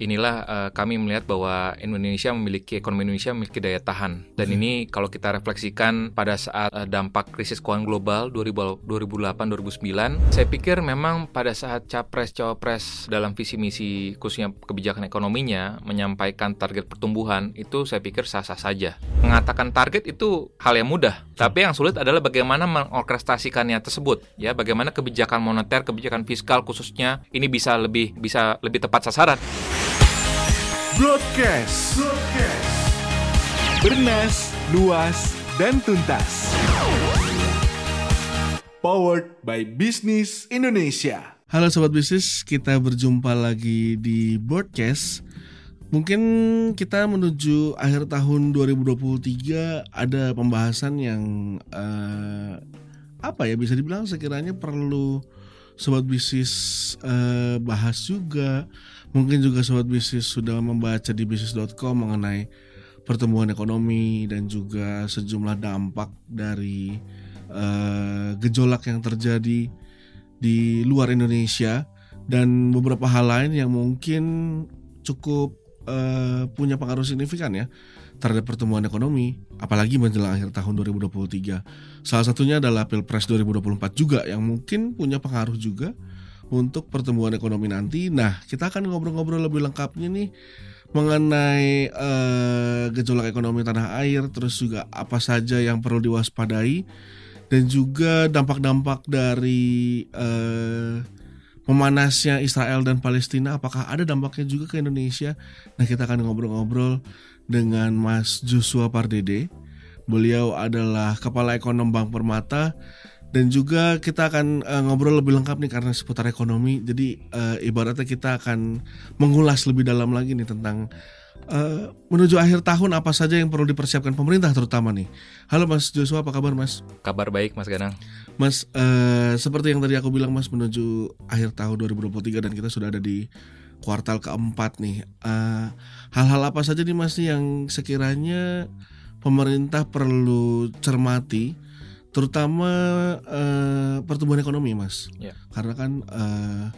inilah uh, kami melihat bahwa Indonesia memiliki ekonomi Indonesia memiliki daya tahan. Dan hmm. ini kalau kita refleksikan pada saat uh, dampak krisis keuangan global 2008-2009 saya pikir memang pada saat capres cawapres dalam visi misi khususnya kebijakan ekonominya menyampaikan target pertumbuhan itu saya pikir sah-sah saja. Mengatakan target itu hal yang mudah tapi yang sulit adalah bagaimana mengorkestrasikannya tersebut ya. Bagaimana kebijakan moneter kebijakan fiskal khususnya ini bisa lebih bisa lebih tepat sasaran Broadcast. Broadcast. Bernas, luas, dan tuntas. Powered by Business Indonesia. Halo sobat bisnis, kita berjumpa lagi di Broadcast. Mungkin kita menuju akhir tahun 2023 ada pembahasan yang uh, apa ya bisa dibilang sekiranya perlu sobat bisnis uh, bahas juga Mungkin juga sobat bisnis sudah membaca di bisnis.com mengenai pertumbuhan ekonomi dan juga sejumlah dampak dari uh, gejolak yang terjadi di luar Indonesia dan beberapa hal lain yang mungkin cukup uh, punya pengaruh signifikan ya terhadap pertumbuhan ekonomi apalagi menjelang akhir tahun 2023. Salah satunya adalah Pilpres 2024 juga yang mungkin punya pengaruh juga untuk pertumbuhan ekonomi nanti. Nah, kita akan ngobrol-ngobrol lebih lengkapnya nih mengenai uh, gejolak ekonomi tanah air, terus juga apa saja yang perlu diwaspadai dan juga dampak-dampak dari uh, memanasnya Israel dan Palestina. Apakah ada dampaknya juga ke Indonesia? Nah, kita akan ngobrol-ngobrol dengan Mas Joshua Pardede. Beliau adalah kepala ekonom Bank Permata dan juga kita akan uh, ngobrol lebih lengkap nih karena seputar ekonomi. Jadi uh, ibaratnya kita akan mengulas lebih dalam lagi nih tentang uh, menuju akhir tahun apa saja yang perlu dipersiapkan pemerintah terutama nih. Halo Mas Joshua, apa kabar Mas? Kabar baik Mas Ganang. Mas, uh, seperti yang tadi aku bilang Mas menuju akhir tahun 2023 dan kita sudah ada di kuartal keempat nih. hal hal-hal apa saja nih Mas yang sekiranya pemerintah perlu cermati? Terutama uh, pertumbuhan ekonomi, Mas. Yeah. Karena kan uh,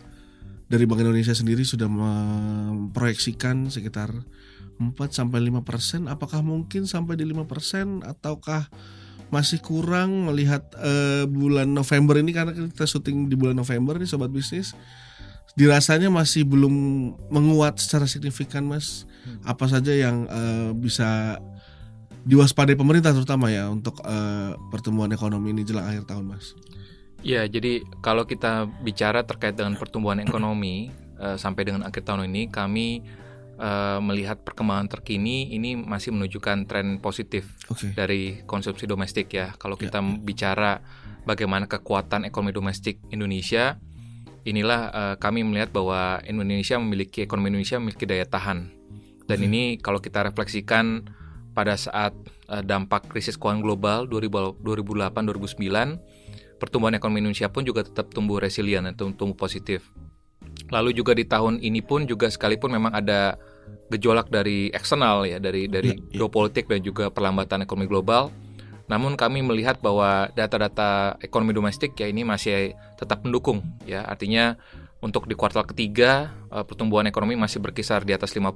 dari Bank Indonesia sendiri sudah memproyeksikan sekitar 4 sampai 5 persen. Apakah mungkin sampai di 5 persen ataukah masih kurang melihat uh, bulan November ini karena kita syuting di bulan November nih sobat bisnis dirasanya masih belum menguat secara signifikan mas hmm. apa saja yang uh, bisa diwaspadai pemerintah terutama ya untuk uh, pertumbuhan ekonomi ini jelang akhir tahun, Mas? Ya, jadi kalau kita bicara terkait dengan pertumbuhan ekonomi uh, sampai dengan akhir tahun ini, kami uh, melihat perkembangan terkini ini masih menunjukkan tren positif okay. dari konsumsi domestik ya. Kalau kita ya, ya. bicara bagaimana kekuatan ekonomi domestik Indonesia, inilah uh, kami melihat bahwa Indonesia memiliki ekonomi Indonesia memiliki daya tahan. Dan okay. ini kalau kita refleksikan pada saat uh, dampak krisis keuangan global 2008-2009, pertumbuhan ekonomi Indonesia pun juga tetap tumbuh resilient atau tumbuh positif. Lalu juga di tahun ini pun juga sekalipun memang ada gejolak dari eksternal ya dari dari ya, ya. geopolitik dan juga perlambatan ekonomi global. Namun kami melihat bahwa data-data ekonomi domestik ya ini masih tetap mendukung ya. Artinya untuk di kuartal ketiga uh, pertumbuhan ekonomi masih berkisar di atas 5%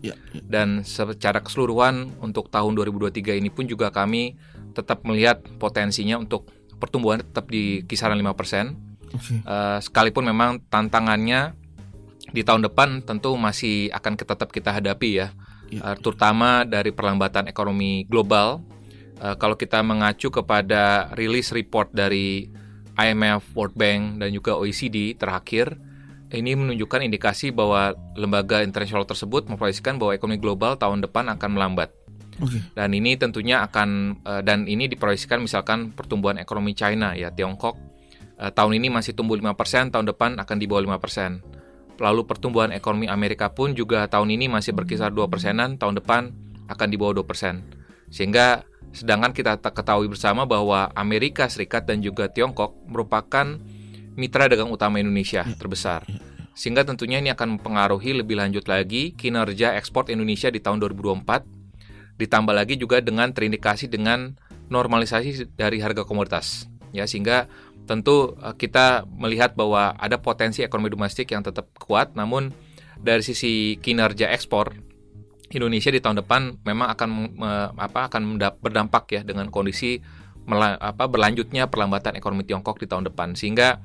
ya, ya. dan secara keseluruhan untuk tahun 2023 ini pun juga kami tetap melihat potensinya untuk pertumbuhan tetap di kisaran 5%. Okay. Uh, sekalipun memang tantangannya di tahun depan tentu masih akan tetap kita hadapi ya. ya. Uh, terutama dari perlambatan ekonomi global. Uh, kalau kita mengacu kepada rilis report dari IMF, World Bank, dan juga OECD terakhir, ini menunjukkan indikasi bahwa lembaga internasional tersebut memproyeksikan bahwa ekonomi global tahun depan akan melambat. Okay. Dan ini tentunya akan uh, dan ini diproyeksikan misalkan pertumbuhan ekonomi China ya Tiongkok uh, tahun ini masih tumbuh 5%, tahun depan akan di bawah 5%. Lalu pertumbuhan ekonomi Amerika pun juga tahun ini masih berkisar 2 persenan, tahun depan akan di bawah 2 persen. Sehingga sedangkan kita ketahui bersama bahwa Amerika Serikat dan juga Tiongkok merupakan mitra dagang utama Indonesia ya, terbesar. Ya. Sehingga tentunya ini akan mempengaruhi lebih lanjut lagi kinerja ekspor Indonesia di tahun 2024. Ditambah lagi juga dengan terindikasi dengan normalisasi dari harga komoditas. Ya, sehingga tentu eh, kita melihat bahwa ada potensi ekonomi domestik yang tetap kuat namun dari sisi kinerja ekspor Indonesia di tahun depan memang akan apa akan berdampak ya dengan kondisi apa berlanjutnya perlambatan ekonomi Tiongkok di tahun depan sehingga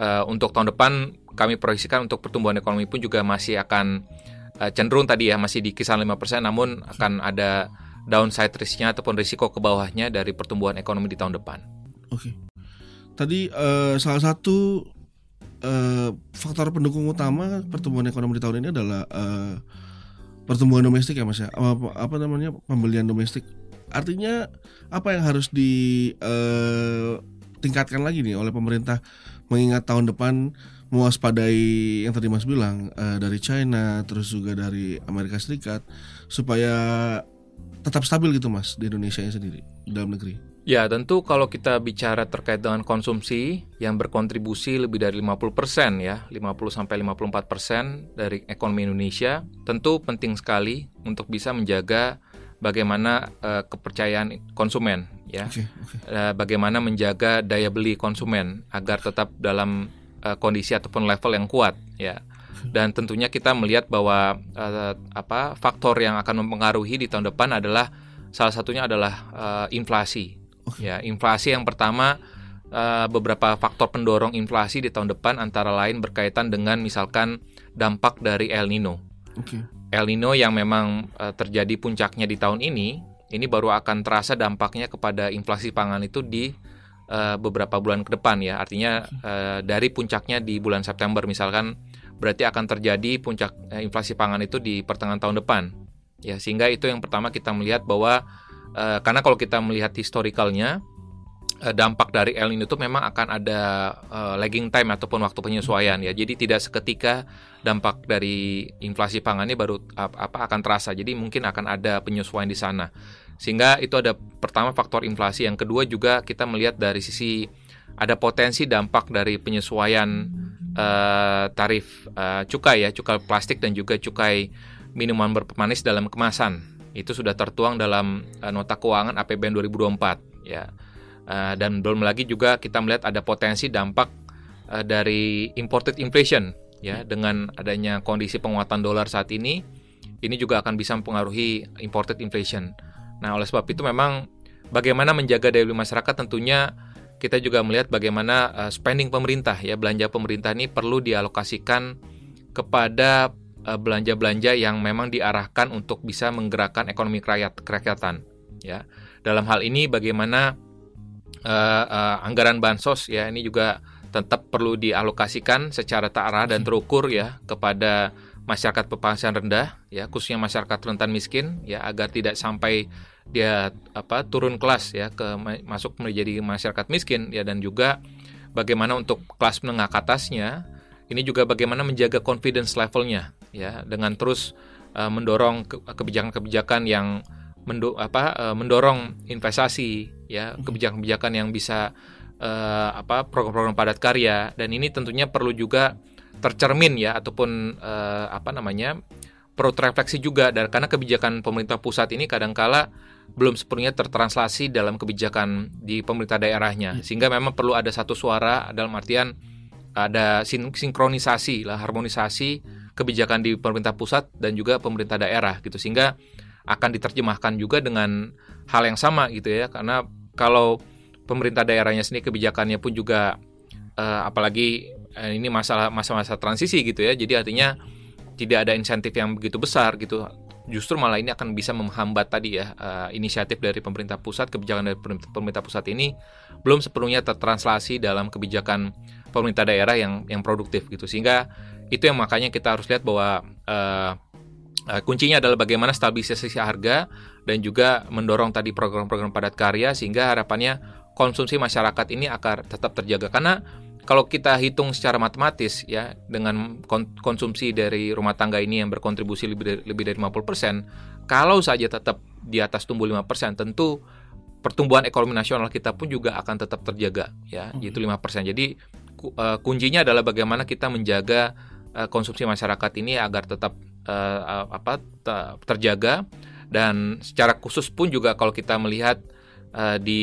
uh, untuk tahun depan kami proyeksikan untuk pertumbuhan ekonomi pun juga masih akan uh, cenderung tadi ya masih di kisaran 5% namun akan ada downside risknya ataupun risiko ke bawahnya dari pertumbuhan ekonomi di tahun depan. Oke. Tadi uh, salah satu uh, faktor pendukung utama pertumbuhan ekonomi di tahun ini adalah uh, pertumbuhan domestik ya Mas ya. Apa, apa namanya? pembelian domestik. Artinya apa yang harus ditingkatkan uh, lagi nih oleh pemerintah mengingat tahun depan mewaspadai yang tadi Mas bilang uh, dari China terus juga dari Amerika Serikat supaya tetap stabil gitu Mas di Indonesia sendiri di dalam negeri. Ya, tentu kalau kita bicara terkait dengan konsumsi yang berkontribusi lebih dari 50% ya, 50 sampai 54% dari ekonomi Indonesia, tentu penting sekali untuk bisa menjaga bagaimana uh, kepercayaan konsumen ya. Okay, okay. Uh, bagaimana menjaga daya beli konsumen agar tetap dalam uh, kondisi ataupun level yang kuat ya dan tentunya kita melihat bahwa uh, apa faktor yang akan mempengaruhi di tahun depan adalah salah satunya adalah uh, inflasi. Ya, inflasi yang pertama uh, beberapa faktor pendorong inflasi di tahun depan antara lain berkaitan dengan misalkan dampak dari El Nino. Okay. El Nino yang memang uh, terjadi puncaknya di tahun ini, ini baru akan terasa dampaknya kepada inflasi pangan itu di uh, beberapa bulan ke depan ya. Artinya uh, dari puncaknya di bulan September misalkan berarti akan terjadi puncak eh, inflasi pangan itu di pertengahan tahun depan. Ya, sehingga itu yang pertama kita melihat bahwa eh, karena kalau kita melihat historikalnya eh, dampak dari El Nino itu memang akan ada eh, lagging time ataupun waktu penyesuaian ya. Jadi tidak seketika dampak dari inflasi pangan ini baru apa akan terasa. Jadi mungkin akan ada penyesuaian di sana. Sehingga itu ada pertama faktor inflasi, yang kedua juga kita melihat dari sisi ada potensi dampak dari penyesuaian uh, tarif uh, cukai ya, cukai plastik dan juga cukai minuman berpemanis dalam kemasan. Itu sudah tertuang dalam uh, nota keuangan APBN 2024 ya. Uh, dan belum lagi juga kita melihat ada potensi dampak uh, dari imported inflation ya dengan adanya kondisi penguatan dolar saat ini ini juga akan bisa mempengaruhi imported inflation. Nah, oleh sebab itu memang bagaimana menjaga daya beli masyarakat tentunya kita juga melihat bagaimana uh, spending pemerintah ya belanja pemerintah ini perlu dialokasikan kepada belanja-belanja uh, yang memang diarahkan untuk bisa menggerakkan ekonomi kerakyat kerakyatan ya. Dalam hal ini bagaimana uh, uh, anggaran bansos ya ini juga tetap perlu dialokasikan secara tak arah dan terukur ya kepada masyarakat berpenghasilan rendah ya khususnya masyarakat rentan miskin ya agar tidak sampai dia apa turun kelas ya ke masuk menjadi masyarakat miskin ya dan juga bagaimana untuk kelas menengah ke atasnya ini juga bagaimana menjaga confidence levelnya ya dengan terus uh, mendorong kebijakan-kebijakan yang mendo apa uh, mendorong investasi ya hmm. kebijakan-kebijakan yang bisa uh, apa program-program padat karya dan ini tentunya perlu juga tercermin ya ataupun uh, apa namanya perlu terefleksi juga dan karena kebijakan pemerintah pusat ini kadangkala belum sepenuhnya tertranslasi dalam kebijakan di pemerintah daerahnya ya. sehingga memang perlu ada satu suara dalam artian ada sin sinkronisasi lah harmonisasi kebijakan di pemerintah pusat dan juga pemerintah daerah gitu sehingga akan diterjemahkan juga dengan hal yang sama gitu ya. Karena kalau pemerintah daerahnya sendiri kebijakannya pun juga uh, apalagi uh, ini masalah masa-masa transisi gitu ya. Jadi artinya tidak ada insentif yang begitu besar gitu. Justru malah ini akan bisa menghambat tadi ya uh, inisiatif dari pemerintah pusat kebijakan dari pemerintah pusat ini belum sepenuhnya tertranslasi dalam kebijakan pemerintah daerah yang yang produktif gitu. Sehingga itu yang makanya kita harus lihat bahwa uh, uh, kuncinya adalah bagaimana stabilisasi harga dan juga mendorong tadi program-program padat karya sehingga harapannya konsumsi masyarakat ini akan tetap terjaga karena kalau kita hitung secara matematis ya dengan konsumsi dari rumah tangga ini yang berkontribusi lebih dari, lebih dari 50%, kalau saja tetap di atas tumbuh 5%, tentu pertumbuhan ekonomi nasional kita pun juga akan tetap terjaga ya, okay. yaitu 5%. Jadi uh, kuncinya adalah bagaimana kita menjaga uh, konsumsi masyarakat ini agar tetap uh, apa terjaga. Dan secara khusus pun juga kalau kita melihat uh, di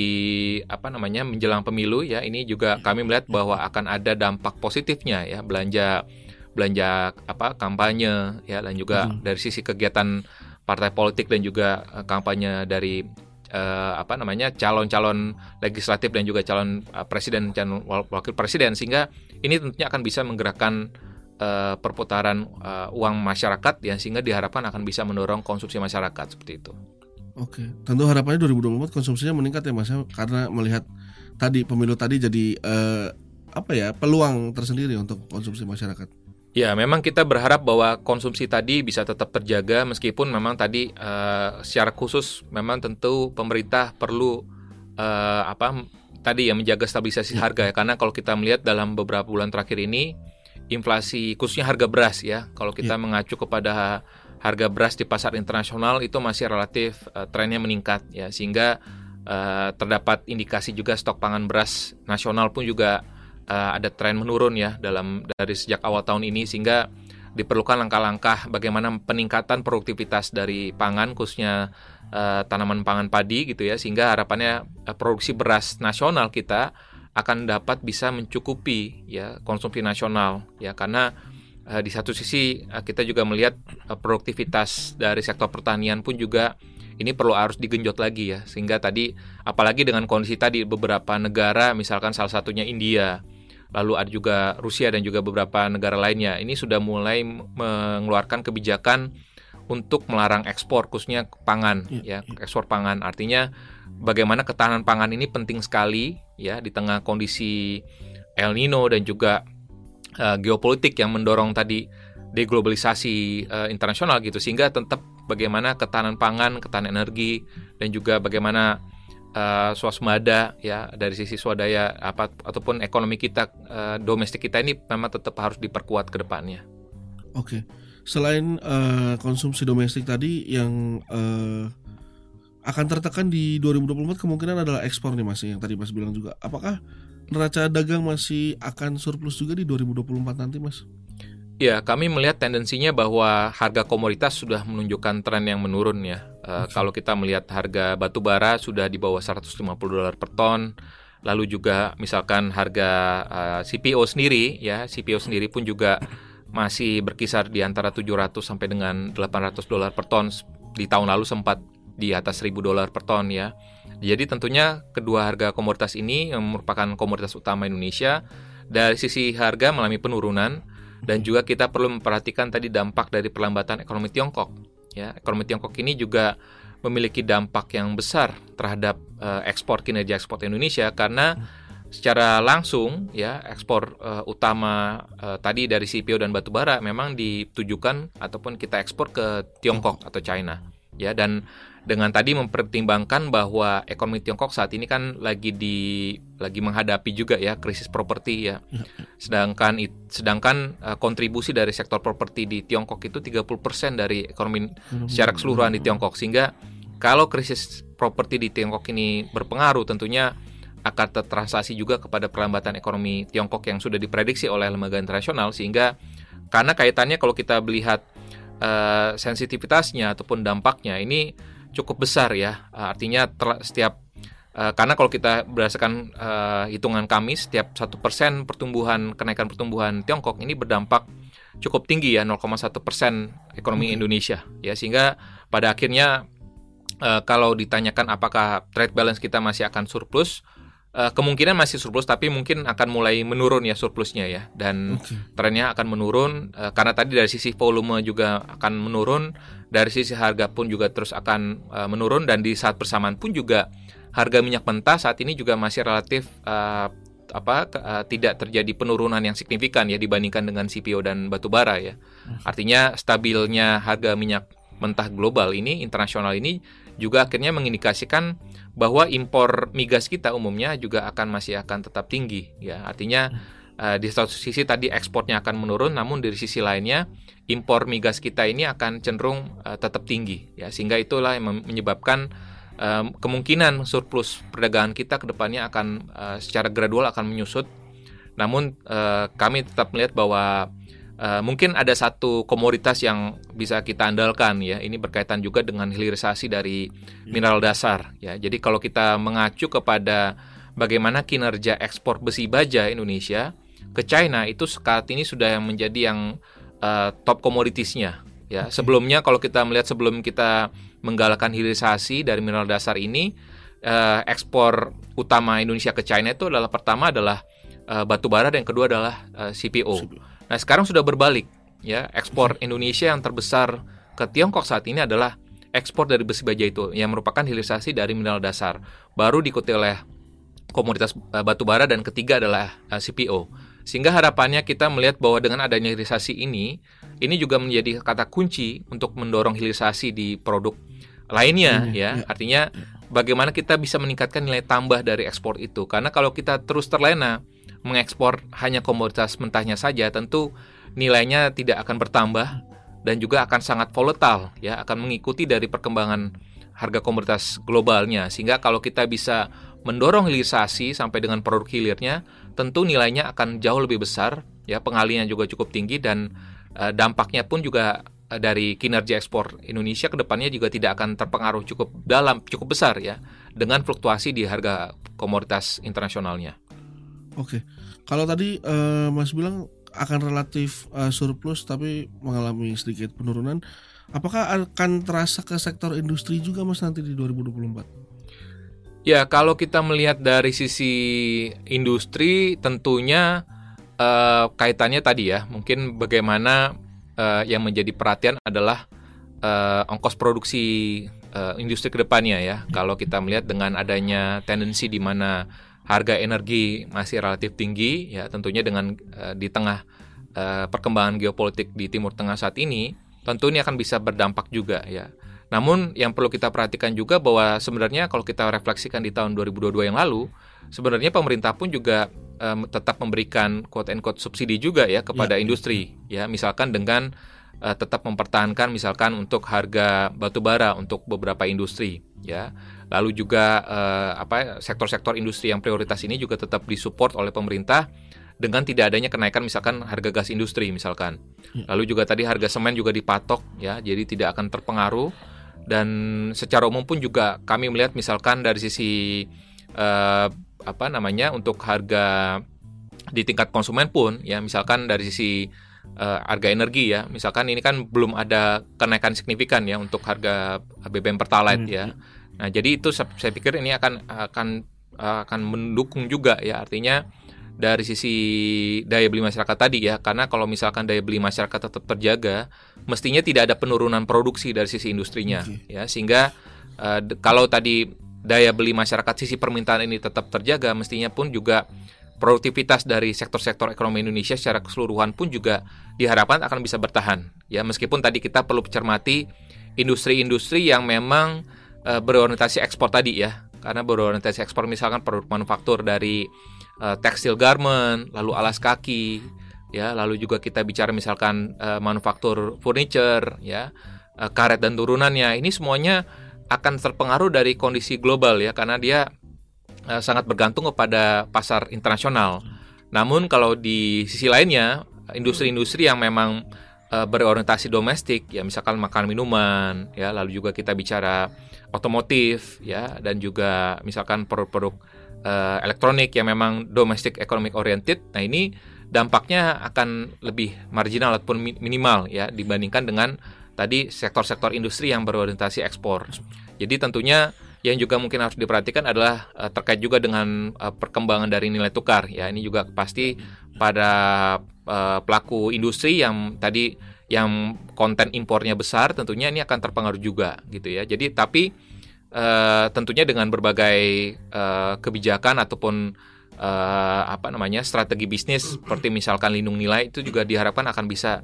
apa namanya menjelang pemilu ya ini juga kami melihat bahwa akan ada dampak positifnya ya belanja belanja apa kampanye ya dan juga Betul. dari sisi kegiatan partai politik dan juga uh, kampanye dari uh, apa namanya calon-calon legislatif dan juga calon uh, presiden dan wakil presiden. Sehingga ini tentunya akan bisa menggerakkan uh, perputaran uh, uang masyarakat ya sehingga diharapkan akan bisa mendorong konsumsi masyarakat seperti itu. Oke, tentu harapannya 2024 konsumsinya meningkat ya Mas ya karena melihat tadi pemilu tadi jadi eh, apa ya peluang tersendiri untuk konsumsi masyarakat. Ya, memang kita berharap bahwa konsumsi tadi bisa tetap terjaga meskipun memang tadi eh, secara khusus memang tentu pemerintah perlu eh, apa tadi ya menjaga stabilisasi harga ya karena kalau kita melihat dalam beberapa bulan terakhir ini inflasi khususnya harga beras ya. Kalau kita mengacu kepada harga beras di pasar internasional itu masih relatif eh, trennya meningkat ya. Sehingga eh, terdapat indikasi juga stok pangan beras nasional pun juga eh, ada tren menurun ya dalam dari sejak awal tahun ini. Sehingga diperlukan langkah-langkah bagaimana peningkatan produktivitas dari pangan khususnya eh, tanaman pangan padi gitu ya. Sehingga harapannya eh, produksi beras nasional kita akan dapat bisa mencukupi ya konsumsi nasional ya. Karena eh, di satu sisi eh, kita juga melihat eh, produktivitas dari sektor pertanian pun juga ini perlu harus digenjot lagi ya. Sehingga tadi apalagi dengan kondisi tadi beberapa negara misalkan salah satunya India lalu ada juga Rusia dan juga beberapa negara lainnya ini sudah mulai mengeluarkan kebijakan untuk melarang ekspor khususnya pangan ya ekspor pangan. Artinya bagaimana ketahanan pangan ini penting sekali ya di tengah kondisi El Nino dan juga uh, geopolitik yang mendorong tadi deglobalisasi uh, internasional gitu. Sehingga tetap bagaimana ketahanan pangan, ketahanan energi dan juga bagaimana uh, swasembada ya dari sisi swadaya apa ataupun ekonomi kita uh, domestik kita ini memang tetap harus diperkuat ke depannya. Oke, selain eh, konsumsi domestik tadi yang eh, akan tertekan di 2024 kemungkinan adalah ekspor nih Mas yang tadi Mas bilang juga. Apakah neraca dagang masih akan surplus juga di 2024 nanti Mas? Ya, kami melihat tendensinya bahwa harga komoditas sudah menunjukkan tren yang menurun ya. Uh, Kalau kita melihat harga batu bara sudah di bawah 150 dolar per ton, lalu juga misalkan harga uh, CPO sendiri ya, CPO sendiri pun juga masih berkisar di antara 700 sampai dengan 800 dolar per ton. Di tahun lalu sempat di atas 1000 dolar per ton ya. Jadi tentunya kedua harga komoditas ini yang merupakan komoditas utama Indonesia dari sisi harga mengalami penurunan dan juga kita perlu memperhatikan tadi dampak dari perlambatan ekonomi Tiongkok. Ya, ekonomi Tiongkok ini juga memiliki dampak yang besar terhadap uh, ekspor kinerja ekspor Indonesia karena secara langsung ya ekspor uh, utama uh, tadi dari CPO dan batubara memang ditujukan ataupun kita ekspor ke Tiongkok atau China ya dan dengan tadi mempertimbangkan bahwa ekonomi Tiongkok saat ini kan lagi di lagi menghadapi juga ya krisis properti ya. Sedangkan sedangkan uh, kontribusi dari sektor properti di Tiongkok itu 30% dari ekonomi secara keseluruhan di Tiongkok sehingga kalau krisis properti di Tiongkok ini berpengaruh tentunya akan tertranslasi juga kepada perlambatan ekonomi Tiongkok yang sudah diprediksi oleh lembaga internasional sehingga karena kaitannya kalau kita melihat uh, sensitivitasnya ataupun dampaknya ini cukup besar ya. Uh, artinya setiap uh, karena kalau kita berdasarkan uh, hitungan kami setiap satu persen pertumbuhan kenaikan pertumbuhan Tiongkok ini berdampak cukup tinggi ya 0,1 persen ekonomi Indonesia ya sehingga pada akhirnya uh, kalau ditanyakan apakah trade balance kita masih akan surplus uh, kemungkinan masih surplus tapi mungkin akan mulai menurun ya surplusnya ya dan okay. trennya akan menurun uh, karena tadi dari sisi volume juga akan menurun dari sisi harga pun juga terus akan uh, menurun dan di saat bersamaan pun juga harga minyak mentah saat ini juga masih relatif uh, apa uh, tidak terjadi penurunan yang signifikan ya dibandingkan dengan CPO dan batu bara ya. Artinya stabilnya harga minyak mentah global ini internasional ini juga akhirnya mengindikasikan bahwa impor migas kita umumnya juga akan masih akan tetap tinggi ya. Artinya uh, di satu sisi tadi ekspornya akan menurun namun dari sisi lainnya impor migas kita ini akan cenderung uh, tetap tinggi ya sehingga itulah yang menyebabkan um, kemungkinan surplus perdagangan kita ke depannya akan uh, secara gradual akan menyusut. Namun uh, kami tetap melihat bahwa uh, mungkin ada satu komoditas yang bisa kita andalkan ya. Ini berkaitan juga dengan hilirisasi dari mineral dasar ya. Jadi kalau kita mengacu kepada bagaimana kinerja ekspor besi baja Indonesia ke China itu saat ini sudah menjadi yang uh, top komoditisnya ya. Sebelumnya kalau kita melihat sebelum kita menggalakkan hilirisasi dari mineral dasar ini uh, ekspor utama Indonesia ke China itu adalah pertama adalah uh, batu bara dan yang kedua adalah uh, CPO. Nah, sekarang sudah berbalik ya. Ekspor Indonesia yang terbesar ke Tiongkok saat ini adalah ekspor dari besi baja itu yang merupakan hilirisasi dari mineral dasar. Baru diikuti oleh komoditas uh, batu bara dan ketiga adalah uh, CPO. Sehingga harapannya kita melihat bahwa dengan adanya hilirisasi ini, ini juga menjadi kata kunci untuk mendorong hilirisasi di produk lainnya, ya. ya. Artinya bagaimana kita bisa meningkatkan nilai tambah dari ekspor itu. Karena kalau kita terus terlena mengekspor hanya komoditas mentahnya saja, tentu nilainya tidak akan bertambah dan juga akan sangat volatile, ya, akan mengikuti dari perkembangan harga komoditas globalnya. Sehingga kalau kita bisa mendorong hilirisasi sampai dengan produk hilirnya, tentu nilainya akan jauh lebih besar, ya pengalihan juga cukup tinggi dan uh, dampaknya pun juga uh, dari kinerja ekspor Indonesia ke depannya juga tidak akan terpengaruh cukup dalam cukup besar ya dengan fluktuasi di harga komoditas internasionalnya. Oke, kalau tadi uh, Mas bilang akan relatif uh, surplus tapi mengalami sedikit penurunan, apakah akan terasa ke sektor industri juga Mas nanti di 2024? Ya, kalau kita melihat dari sisi industri, tentunya uh, kaitannya tadi ya, mungkin bagaimana uh, yang menjadi perhatian adalah uh, ongkos produksi uh, industri ke depannya ya. Kalau kita melihat dengan adanya tendensi di mana harga energi masih relatif tinggi, ya tentunya dengan uh, di tengah uh, perkembangan geopolitik di Timur Tengah saat ini, tentu ini akan bisa berdampak juga ya namun yang perlu kita perhatikan juga bahwa sebenarnya kalau kita refleksikan di tahun 2022 yang lalu, sebenarnya pemerintah pun juga um, tetap memberikan quote and quote subsidi juga ya kepada ya. industri ya, misalkan dengan uh, tetap mempertahankan misalkan untuk harga batu bara untuk beberapa industri ya. Lalu juga uh, apa sektor-sektor industri yang prioritas ini juga tetap disupport oleh pemerintah dengan tidak adanya kenaikan misalkan harga gas industri misalkan. Ya. Lalu juga tadi harga semen juga dipatok ya, jadi tidak akan terpengaruh dan secara umum pun juga kami melihat misalkan dari sisi uh, apa namanya untuk harga di tingkat konsumen pun ya misalkan dari sisi uh, harga energi ya misalkan ini kan belum ada kenaikan signifikan ya untuk harga BBM pertalite hmm. ya nah jadi itu saya, pikir ini akan akan akan mendukung juga ya. Artinya dari sisi daya beli masyarakat tadi ya karena kalau misalkan daya beli masyarakat tetap terjaga mestinya tidak ada penurunan produksi dari sisi industrinya okay. ya. Sehingga uh, kalau tadi daya beli masyarakat sisi permintaan ini tetap terjaga mestinya pun juga produktivitas dari sektor-sektor ekonomi Indonesia secara keseluruhan pun juga diharapkan akan bisa bertahan ya. Meskipun tadi kita perlu cermati industri-industri yang memang uh, berorientasi ekspor tadi ya karena berorientasi ekspor misalkan produk manufaktur dari uh, tekstil garment, lalu alas kaki, ya, lalu juga kita bicara misalkan uh, manufaktur furniture, ya, uh, karet dan turunannya. Ini semuanya akan terpengaruh dari kondisi global ya, karena dia uh, sangat bergantung kepada pasar internasional. Namun kalau di sisi lainnya, industri-industri yang memang uh, berorientasi domestik, ya, misalkan makan minuman, ya, lalu juga kita bicara otomotif, ya, dan juga misalkan produk-produk uh, elektronik yang memang domestic economic oriented. Nah, ini dampaknya akan lebih marginal ataupun minimal ya dibandingkan dengan tadi sektor-sektor industri yang berorientasi ekspor. Jadi tentunya yang juga mungkin harus diperhatikan adalah uh, terkait juga dengan uh, perkembangan dari nilai tukar ya. Ini juga pasti pada uh, pelaku industri yang tadi yang konten impornya besar tentunya ini akan terpengaruh juga gitu ya. Jadi tapi uh, tentunya dengan berbagai uh, kebijakan ataupun uh, apa namanya strategi bisnis seperti misalkan lindung nilai itu juga diharapkan akan bisa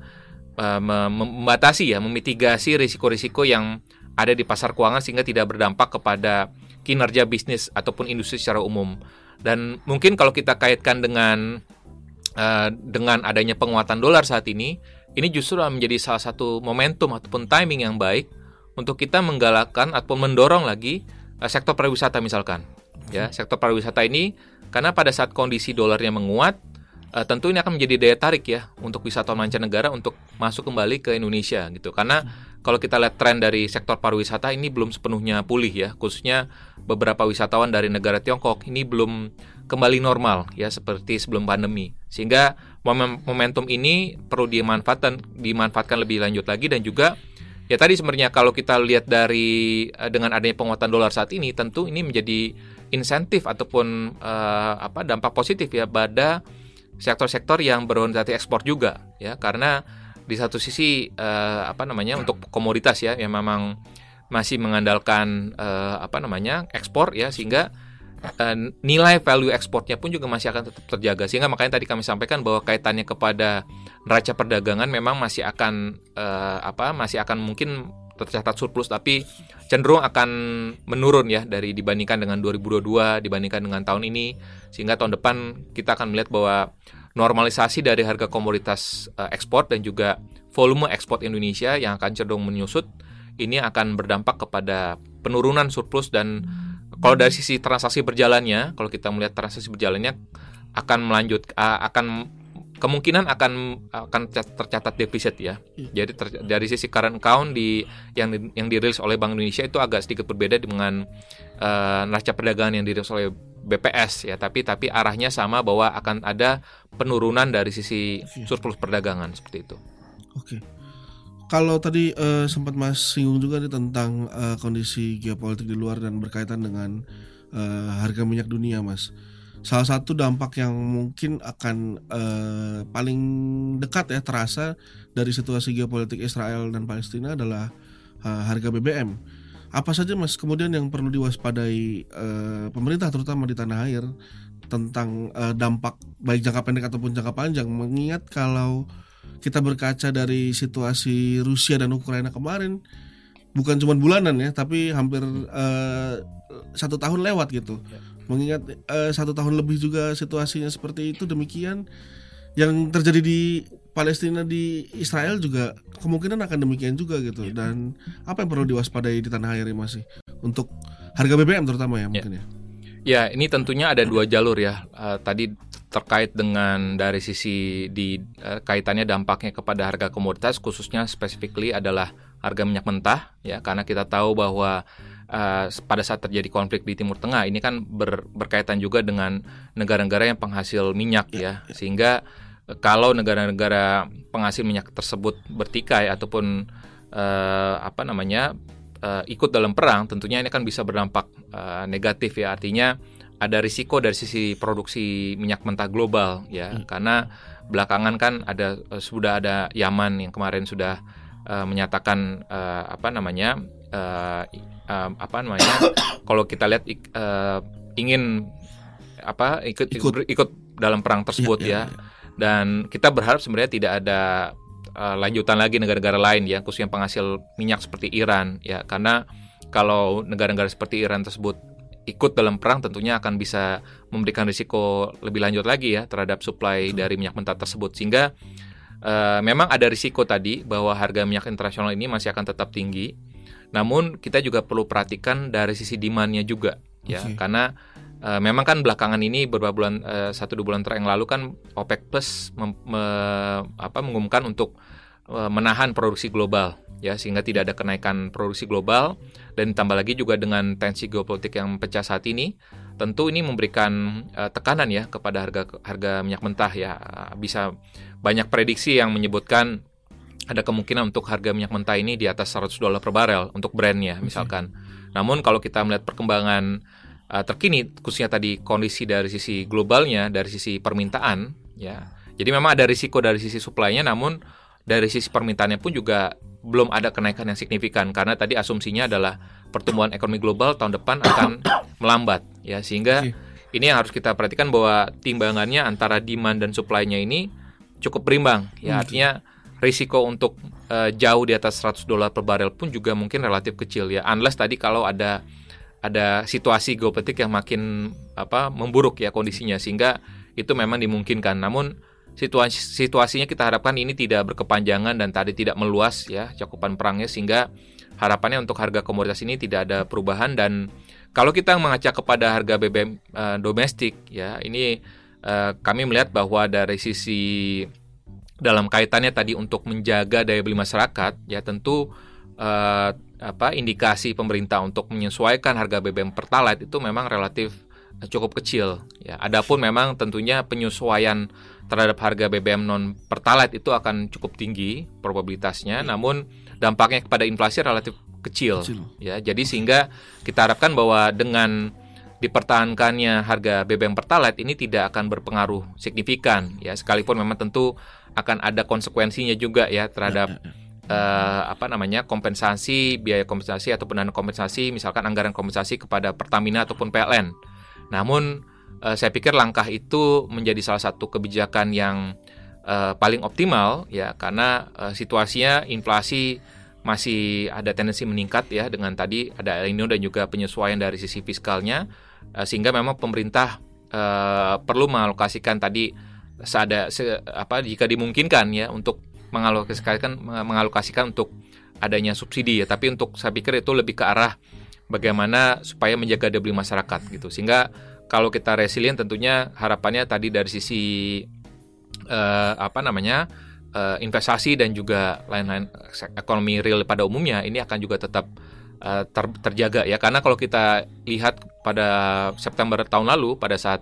membatasi ya memitigasi risiko-risiko yang ada di pasar keuangan sehingga tidak berdampak kepada kinerja bisnis ataupun industri secara umum dan mungkin kalau kita kaitkan dengan uh, dengan adanya penguatan dolar saat ini ini justru menjadi salah satu momentum ataupun timing yang baik untuk kita menggalakkan atau mendorong lagi uh, sektor pariwisata misalkan. Ya, sektor pariwisata ini karena pada saat kondisi dolarnya menguat, uh, tentu ini akan menjadi daya tarik ya untuk wisatawan mancanegara untuk masuk kembali ke Indonesia gitu. Karena kalau kita lihat tren dari sektor pariwisata ini belum sepenuhnya pulih ya, khususnya beberapa wisatawan dari negara Tiongkok ini belum kembali normal ya seperti sebelum pandemi. Sehingga momentum ini perlu dimanfaatkan dimanfaatkan lebih lanjut lagi dan juga ya tadi sebenarnya kalau kita lihat dari eh, dengan adanya penguatan dolar saat ini tentu ini menjadi insentif ataupun uh, apa dampak positif ya pada sektor-sektor yang berorientasi ekspor juga ya karena di satu sisi uh, apa namanya untuk komoditas ya yang memang masih mengandalkan uh, apa namanya ekspor ya sehingga uh, nilai value ekspornya pun juga masih akan tetap terjaga. Sehingga makanya tadi kami sampaikan bahwa kaitannya kepada neraca perdagangan memang masih akan uh, apa masih akan mungkin tercatat surplus tapi cenderung akan menurun ya dari dibandingkan dengan 2022 dibandingkan dengan tahun ini. Sehingga tahun depan kita akan melihat bahwa normalisasi dari harga komoditas uh, ekspor dan juga volume ekspor Indonesia yang akan cenderung menyusut ini akan berdampak kepada penurunan surplus dan kalau dari sisi transaksi berjalannya, kalau kita melihat transaksi berjalannya akan melanjut akan kemungkinan akan akan tercatat defisit ya. Iya. Jadi ter, dari sisi current account di yang yang dirilis oleh Bank Indonesia itu agak sedikit berbeda dengan uh, neraca perdagangan yang dirilis oleh BPS ya, tapi tapi arahnya sama bahwa akan ada penurunan dari sisi iya. surplus perdagangan seperti itu. Oke. Kalau tadi uh, sempat Mas singgung juga nih tentang uh, kondisi geopolitik di luar dan berkaitan dengan uh, harga minyak dunia, Mas. Salah satu dampak yang mungkin akan uh, paling dekat ya terasa dari situasi geopolitik Israel dan Palestina adalah uh, harga BBM. Apa saja Mas kemudian yang perlu diwaspadai uh, pemerintah terutama di tanah air tentang uh, dampak baik jangka pendek ataupun jangka panjang mengingat kalau kita berkaca dari situasi Rusia dan Ukraina kemarin bukan cuma bulanan ya tapi hampir uh, satu tahun lewat gitu ya. mengingat uh, satu tahun lebih juga situasinya seperti itu demikian yang terjadi di Palestina di Israel juga kemungkinan akan demikian juga gitu ya. dan apa yang perlu diwaspadai di tanah air masih untuk harga BBM terutama ya, ya. mungkin ya ya ini tentunya ada dua jalur ya uh, tadi terkait dengan dari sisi di uh, kaitannya dampaknya kepada harga komoditas khususnya specifically adalah harga minyak mentah ya. Karena kita tahu bahwa uh, pada saat terjadi konflik di Timur Tengah ini kan ber, berkaitan juga dengan negara-negara yang penghasil minyak ya, sehingga uh, kalau negara-negara penghasil minyak tersebut bertikai ataupun uh, apa namanya uh, ikut dalam perang tentunya ini kan bisa berdampak uh, negatif ya. Artinya ada risiko dari sisi produksi minyak mentah global ya hmm. karena belakangan kan ada uh, sudah ada Yaman yang kemarin sudah uh, menyatakan uh, apa namanya uh, uh, apa namanya kalau kita lihat uh, ingin apa ikut ikut, ikut dalam perang tersebut ya, ya, ya. ya dan kita berharap sebenarnya tidak ada uh, lanjutan lagi negara-negara lain ya khususnya penghasil minyak seperti Iran ya karena kalau negara-negara seperti Iran tersebut ikut dalam perang tentunya akan bisa memberikan risiko lebih lanjut lagi ya terhadap supply dari minyak mentah tersebut sehingga uh, memang ada risiko tadi bahwa harga minyak internasional ini masih akan tetap tinggi. Namun kita juga perlu perhatikan dari sisi demandnya juga ya okay. karena uh, memang kan belakangan ini beberapa bulan uh, satu dua bulan terakhir yang lalu kan OPEC Plus mem, me, apa, mengumumkan untuk menahan produksi global ya sehingga tidak ada kenaikan produksi global dan ditambah lagi juga dengan tensi geopolitik yang pecah saat ini tentu ini memberikan uh, tekanan ya kepada harga harga minyak mentah ya bisa banyak prediksi yang menyebutkan ada kemungkinan untuk harga minyak mentah ini di atas 100 dolar per barel untuk brandnya misalkan. Namun kalau kita melihat perkembangan uh, terkini khususnya tadi kondisi dari sisi globalnya dari sisi permintaan ya. Jadi memang ada risiko dari sisi supply-nya namun dari sisi permintaannya pun juga belum ada kenaikan yang signifikan karena tadi asumsinya adalah pertumbuhan ekonomi global tahun depan akan melambat ya. Sehingga ini yang harus kita perhatikan bahwa timbangannya antara demand dan supply-nya ini cukup berimbang ya. Artinya risiko untuk uh, jauh di atas 100 dolar per barel pun juga mungkin relatif kecil ya. Unless tadi kalau ada ada situasi geopolitik yang makin apa memburuk ya kondisinya. Sehingga itu memang dimungkinkan. Namun situasi situasinya kita harapkan ini tidak berkepanjangan dan tadi tidak meluas ya cakupan perangnya sehingga harapannya untuk harga komoditas ini tidak ada perubahan dan kalau kita mengaca kepada harga BBM uh, eh, domestik ya ini uh, kami melihat bahwa dari sisi dalam kaitannya tadi untuk menjaga daya beli masyarakat ya tentu uh, apa indikasi pemerintah untuk menyesuaikan harga BBM Pertalite itu memang relatif cukup kecil ya. Adapun memang tentunya penyesuaian terhadap harga BBM non Pertalite itu akan cukup tinggi probabilitasnya, ya. namun dampaknya kepada inflasi relatif kecil, kecil ya. Jadi sehingga kita harapkan bahwa dengan dipertahankannya harga BBM Pertalite ini tidak akan berpengaruh signifikan ya sekalipun memang tentu akan ada konsekuensinya juga ya terhadap ya, ya, ya uh, apa namanya kompensasi biaya kompensasi atau dana kompensasi misalkan anggaran kompensasi kepada Pertamina ataupun PLN. Namun uh, saya pikir langkah itu menjadi salah satu kebijakan yang uh, paling optimal ya karena uh, situasinya inflasi masih ada tendensi meningkat ya dengan tadi ada El Nino dan juga penyesuaian dari sisi fiskalnya uh, sehingga memang pemerintah uh, perlu mengalokasikan tadi seada se, apa jika dimungkinkan ya untuk mengalokasikan mengalokasikan untuk adanya subsidi ya. Tapi untuk saya pikir itu lebih ke arah bagaimana supaya menjaga daya beli masyarakat gitu. Sehingga kalau kita resilient tentunya harapannya tadi dari sisi uh, apa namanya uh, investasi dan juga lain-lain ekonomi real pada umumnya ini akan juga tetap uh, ter, terjaga ya. Karena kalau kita lihat pada September tahun lalu pada saat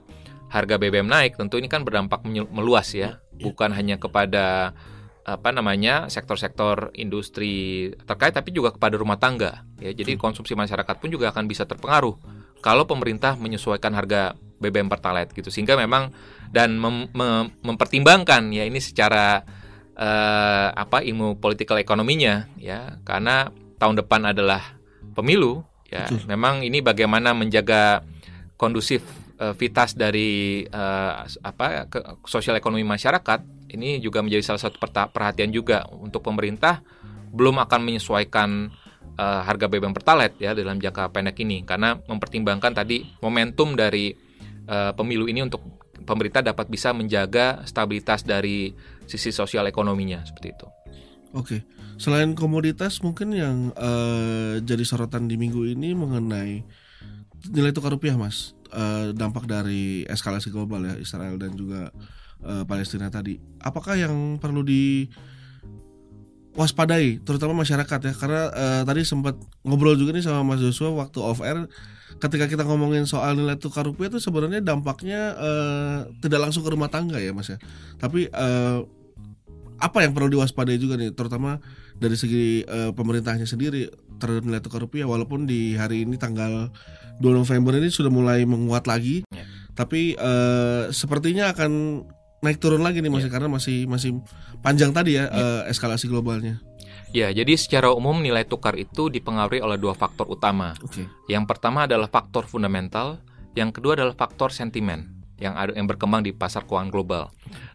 harga BBM naik tentu ini kan berdampak meluas ya, ya. bukan hanya kepada apa namanya sektor-sektor industri terkait tapi juga kepada rumah tangga ya. Jadi konsumsi masyarakat pun juga akan bisa terpengaruh kalau pemerintah menyesuaikan harga BBM Pertalite gitu. Sehingga memang dan mem, mem, mempertimbangkan ya ini secara uh, apa ilmu politikal ekonominya ya. Karena tahun depan adalah pemilu ya. Betul. memang ini bagaimana menjaga kondusif uh, vitas dari uh, apa ke, sosial ekonomi masyarakat ini juga menjadi salah satu perhatian juga untuk pemerintah. Belum akan menyesuaikan uh, harga BBM Pertalite ya dalam jangka pendek ini karena mempertimbangkan tadi momentum dari uh, pemilu ini untuk pemerintah dapat bisa menjaga stabilitas dari sisi sosial ekonominya seperti itu. Oke, selain komoditas mungkin yang uh, jadi sorotan di minggu ini mengenai nilai tukar rupiah, mas, uh, dampak dari eskalasi global ya Israel dan juga Palestina tadi. Apakah yang perlu di waspadai terutama masyarakat ya. Karena uh, tadi sempat ngobrol juga nih sama Mas Joshua waktu off air. Ketika kita ngomongin soal nilai tukar rupiah itu sebenarnya dampaknya uh, tidak langsung ke rumah tangga ya Mas ya. Tapi uh, apa yang perlu diwaspadai juga nih terutama dari segi uh, pemerintahnya sendiri terhadap nilai tukar rupiah. Walaupun di hari ini tanggal 2 November ini sudah mulai menguat lagi. Ya. tapi uh, sepertinya akan naik turun lagi nih masih yeah. karena masih masih panjang tadi ya yeah. Iya. uh, eskalasi globalnya. Ya, jadi secara umum nilai tukar itu dipengaruhi oleh dua faktor utama. Okay. Yang pertama adalah faktor fundamental, yang kedua adalah faktor sentimen yang ada yang berkembang di pasar keuangan global.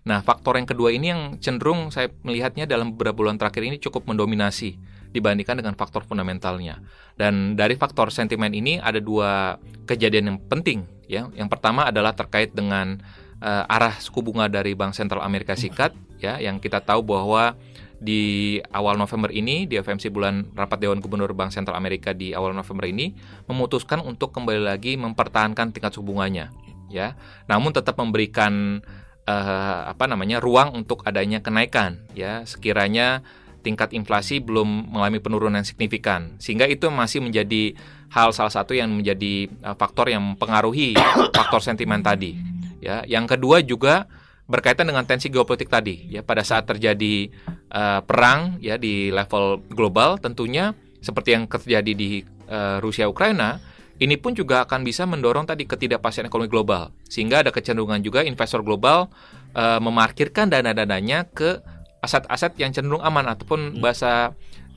Nah, faktor yang kedua ini yang cenderung saya melihatnya dalam beberapa bulan terakhir ini cukup mendominasi dibandingkan dengan faktor fundamentalnya. Dan dari faktor sentimen ini ada dua kejadian yang penting ya. Yang pertama adalah terkait dengan uh, arah suku bunga dari Bank Sentral Amerika Serikat ya yang kita tahu bahwa di awal November ini di FMC bulan rapat Dewan Gubernur Bank Sentral Amerika di awal November ini memutuskan untuk kembali lagi mempertahankan tingkat suku bunganya ya. Namun tetap memberikan uh, apa namanya ruang untuk adanya kenaikan ya. Sekiranya tingkat inflasi belum mengalami penurunan signifikan. Sehingga itu masih menjadi hal salah satu yang menjadi uh, faktor yang mempengaruhi faktor sentimen tadi Ya, yang kedua juga berkaitan dengan tensi geopolitik tadi. Ya, pada saat terjadi uh, perang ya di level global, tentunya seperti yang terjadi di uh, Rusia Ukraina, ini pun juga akan bisa mendorong tadi ketidakpastian ekonomi global, sehingga ada kecenderungan juga investor global uh, memarkirkan dana-dananya ke aset-aset yang cenderung aman ataupun bahasa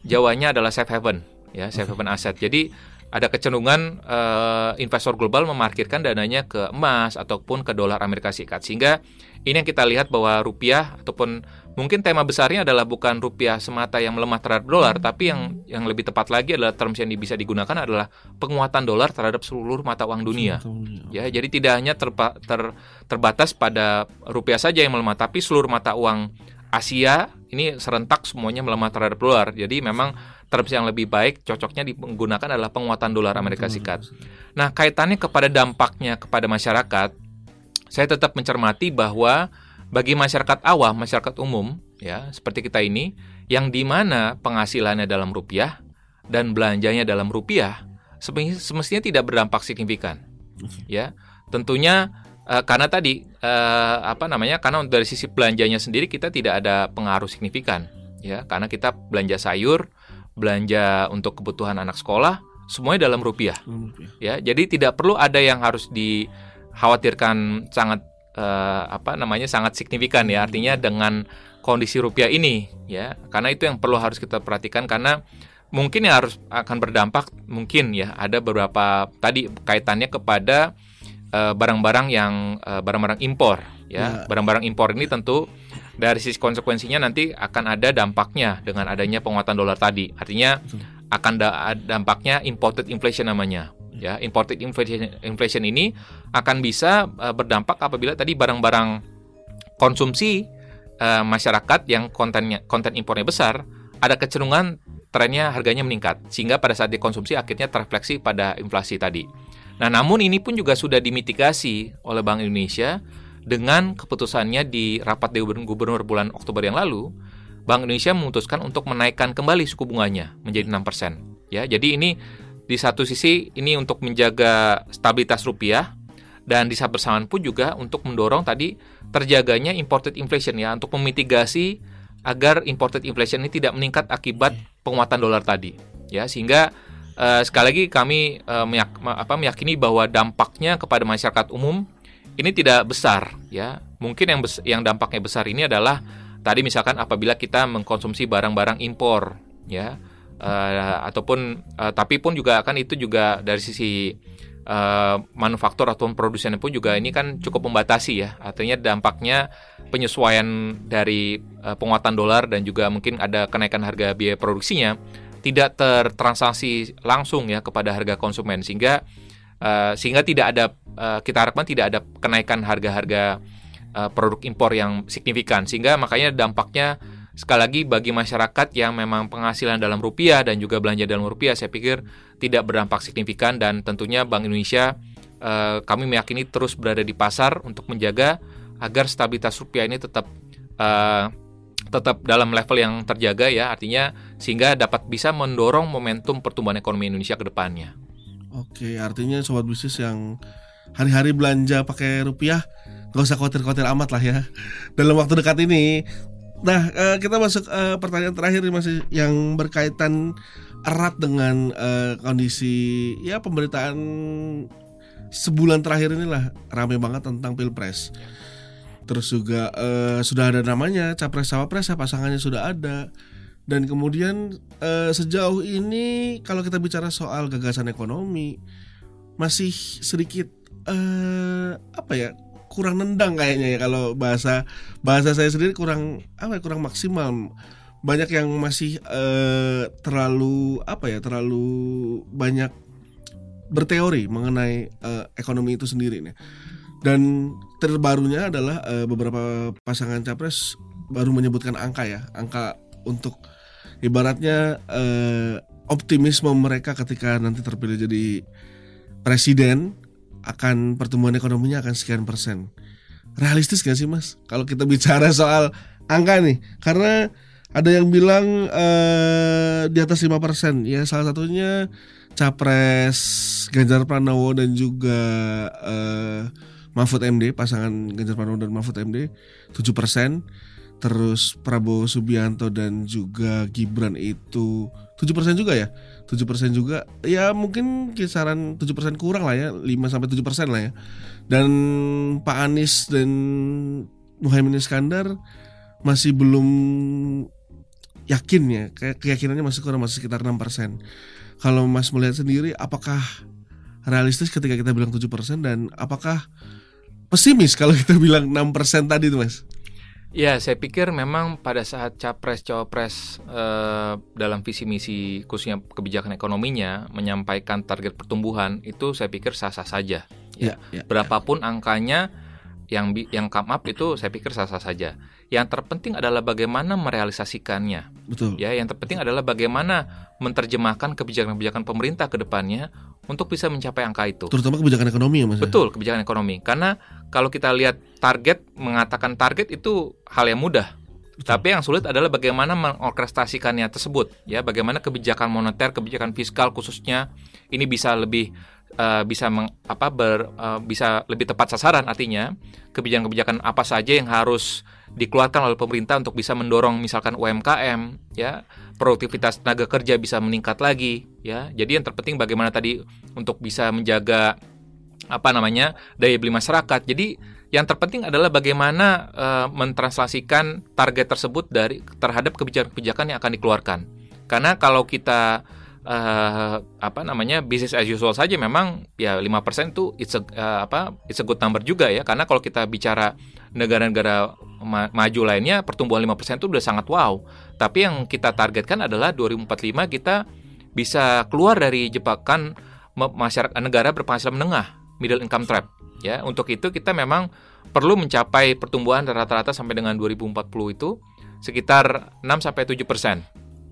Jawanya adalah safe haven, ya safe haven aset. Jadi ada kecenderungan uh, investor global memarkirkan dananya ke emas ataupun ke dolar Amerika Serikat. Sehingga ini yang kita lihat bahwa rupiah ataupun mungkin tema besarnya adalah bukan rupiah semata yang melemah terhadap dolar tapi yang yang lebih tepat lagi adalah terms yang bisa digunakan adalah penguatan dolar terhadap seluruh mata uang dunia. Ya jadi tidak hanya terpa, ter, terbatas pada rupiah saja yang melemah tapi seluruh mata uang Asia ini serentak semuanya melemah terhadap dolar. Jadi memang terms yang lebih baik cocoknya digunakan adalah penguatan dolar Amerika Serikat. Nah, kaitannya kepada dampaknya kepada masyarakat, saya tetap mencermati bahwa bagi masyarakat awam, masyarakat umum, ya seperti kita ini, yang di mana penghasilannya dalam rupiah, dan belanjanya dalam rupiah semestinya tidak berdampak signifikan. Ya, tentunya uh, karena tadi uh, apa namanya? Karena dari sisi belanjanya sendiri kita tidak ada pengaruh signifikan, ya, karena kita belanja sayur, belanja untuk kebutuhan anak sekolah, semuanya dalam rupiah. Ya, jadi tidak perlu ada yang harus dikhawatirkan sangat uh, apa namanya sangat signifikan ya. Artinya dengan kondisi rupiah ini, ya, karena itu yang perlu harus kita perhatikan karena mungkin yang harus akan berdampak mungkin ya ada beberapa tadi kaitannya kepada eh, barang-barang uh, yang uh, barang-barang impor ya. ya barang-barang impor ini tentu dari sisi konsekuensinya nanti akan ada dampaknya dengan adanya penguatan dolar tadi. Artinya akan da dampaknya imported inflation namanya. Ya imported inflation inflation ini akan bisa uh, berdampak apabila tadi barang-barang konsumsi uh, masyarakat yang kontennya konten impornya besar ada kecenderungan trennya harganya meningkat. Sehingga pada saat dikonsumsi akhirnya terrefleksi pada inflasi tadi. Nah, namun ini pun juga sudah dimitigasi oleh Bank Indonesia dengan keputusannya di rapat Dewan Gubernur bulan Oktober yang lalu, Bank Indonesia memutuskan untuk menaikkan kembali suku bunganya menjadi 6%. Ya, jadi ini di satu sisi ini untuk menjaga stabilitas rupiah dan di saat bersamaan pun juga untuk mendorong tadi terjaganya imported inflation ya untuk memitigasi agar imported inflation ini tidak meningkat akibat penguatan dolar tadi ya sehingga uh, sekali lagi kami uh, meyak, apa, meyakini bahwa dampaknya kepada masyarakat umum ini tidak besar ya mungkin yang bes, yang dampaknya besar ini adalah tadi misalkan apabila kita mengkonsumsi barang-barang impor ya uh, ataupun uh, tapi pun juga kan itu juga dari sisi uh, manufaktur ataupun produsennya pun juga ini kan cukup membatasi ya. Artinya dampaknya penyesuaian dari uh, penguatan dolar dan juga mungkin ada kenaikan harga biaya produksinya tidak tertransaksi langsung ya kepada harga konsumen sehingga uh, sehingga tidak ada uh, kita harapkan tidak ada kenaikan harga-harga uh, produk impor yang signifikan sehingga makanya dampaknya sekali lagi bagi masyarakat yang memang penghasilan dalam rupiah dan juga belanja dalam rupiah saya pikir tidak berdampak signifikan dan tentunya Bank Indonesia eh, kami meyakini terus berada di pasar untuk menjaga agar stabilitas rupiah ini tetap eh, tetap dalam level yang terjaga ya artinya sehingga dapat bisa mendorong momentum pertumbuhan ekonomi Indonesia ke depannya. Oke, artinya sobat bisnis yang hari-hari belanja pakai rupiah Gak usah khawatir-khawatir amat lah ya Dalam waktu dekat ini Nah, uh, kita masuk uh, pertanyaan terakhir masih yang berkaitan erat dengan uh, kondisi ya pemberitaan sebulan terakhir inilah ramai banget tentang pilpres. Terus juga sudah ada namanya capres cawapres ya pasangannya sudah ada. Dan kemudian uh, sejauh ini kalau kita bicara soal gagasan ekonomi masih sedikit uh, apa ya kurang nendang kayaknya ya kalau bahasa bahasa saya sendiri kurang apa ya kurang maksimal. Banyak yang masih uh, terlalu apa ya terlalu banyak berteori mengenai uh, ekonomi itu sendiri nih. Dan terbarunya adalah uh, beberapa pasangan capres baru menyebutkan angka ya angka untuk ibaratnya uh, optimisme mereka ketika nanti terpilih jadi presiden akan pertumbuhan ekonominya akan sekian persen. Realistis gak sih mas? Kalau kita bicara soal angka nih, karena ada yang bilang uh, di atas 5 persen. Ya salah satunya capres Ganjar Pranowo dan juga uh, Mahfud MD, pasangan Ganjar Pranowo dan Mahfud MD 7 persen. Terus Prabowo Subianto dan juga Gibran itu 7 persen juga ya 7% juga ya mungkin kisaran 7% kurang lah ya 5 sampai 7% lah ya. Dan Pak Anies dan Muhaimin Iskandar masih belum yakin ya keyakinannya masih kurang masih sekitar 6%. Kalau Mas melihat sendiri apakah realistis ketika kita bilang 7% dan apakah pesimis kalau kita bilang 6% tadi tuh Mas? Ya, saya pikir memang pada saat capres cawapres eh, dalam visi misi khususnya kebijakan ekonominya menyampaikan target pertumbuhan itu saya pikir sah-sah saja. Ya, ya, ya berapapun ya. angkanya yang yang come up itu saya pikir sah-sah saja. Yang terpenting adalah bagaimana merealisasikannya. Betul. Ya, yang terpenting adalah bagaimana menerjemahkan kebijakan-kebijakan pemerintah ke depannya untuk bisa mencapai angka itu. Terutama kebijakan ekonomi ya, Mas. Ya? Betul, kebijakan ekonomi. Karena kalau kita lihat target mengatakan target itu hal yang mudah. Tapi yang sulit adalah bagaimana mengorkestrasikannya tersebut, ya, bagaimana kebijakan moneter, kebijakan fiskal khususnya ini bisa lebih uh, bisa meng, apa ber, uh, bisa lebih tepat sasaran artinya. Kebijakan-kebijakan apa saja yang harus dikeluarkan oleh pemerintah untuk bisa mendorong misalkan UMKM ya. Produktivitas tenaga kerja bisa meningkat lagi ya. Jadi yang terpenting bagaimana tadi untuk bisa menjaga apa namanya daya beli masyarakat. Jadi yang terpenting adalah bagaimana uh, mentranslasikan target tersebut dari terhadap kebijakan-kebijakan yang akan dikeluarkan. Karena kalau kita uh, apa namanya business as usual saja memang ya 5% itu it's a, uh, apa it's a good number juga ya. Karena kalau kita bicara negara-negara ma maju lainnya pertumbuhan 5% itu udah sangat wow. Tapi yang kita targetkan adalah 2045 kita bisa keluar dari jebakan masyarakat negara berpenghasilan menengah, middle income trap. Ya, untuk itu kita memang perlu mencapai pertumbuhan rata-rata sampai dengan 2040 itu sekitar 6 sampai 7 persen.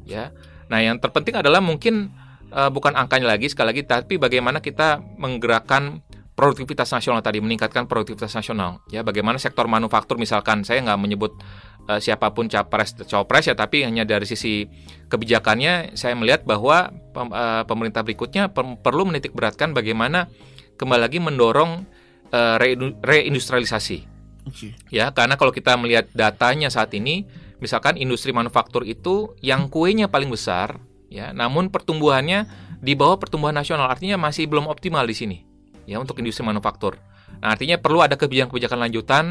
Ya, Nah, yang terpenting adalah mungkin uh, bukan angkanya lagi sekali lagi, tapi bagaimana kita menggerakkan produktivitas nasional tadi, meningkatkan produktivitas nasional. Ya, bagaimana sektor manufaktur misalkan, saya nggak menyebut uh, siapa pun capres cawapres ya, tapi hanya dari sisi kebijakannya, saya melihat bahwa pem, uh, pemerintah berikutnya per perlu menitik beratkan bagaimana kembali lagi mendorong uh, reindustrialisasi. Okay. Ya, karena kalau kita melihat datanya saat ini misalkan industri manufaktur itu yang kuenya paling besar ya namun pertumbuhannya di bawah pertumbuhan nasional artinya masih belum optimal di sini ya untuk industri manufaktur nah artinya perlu ada kebijakan-kebijakan lanjutan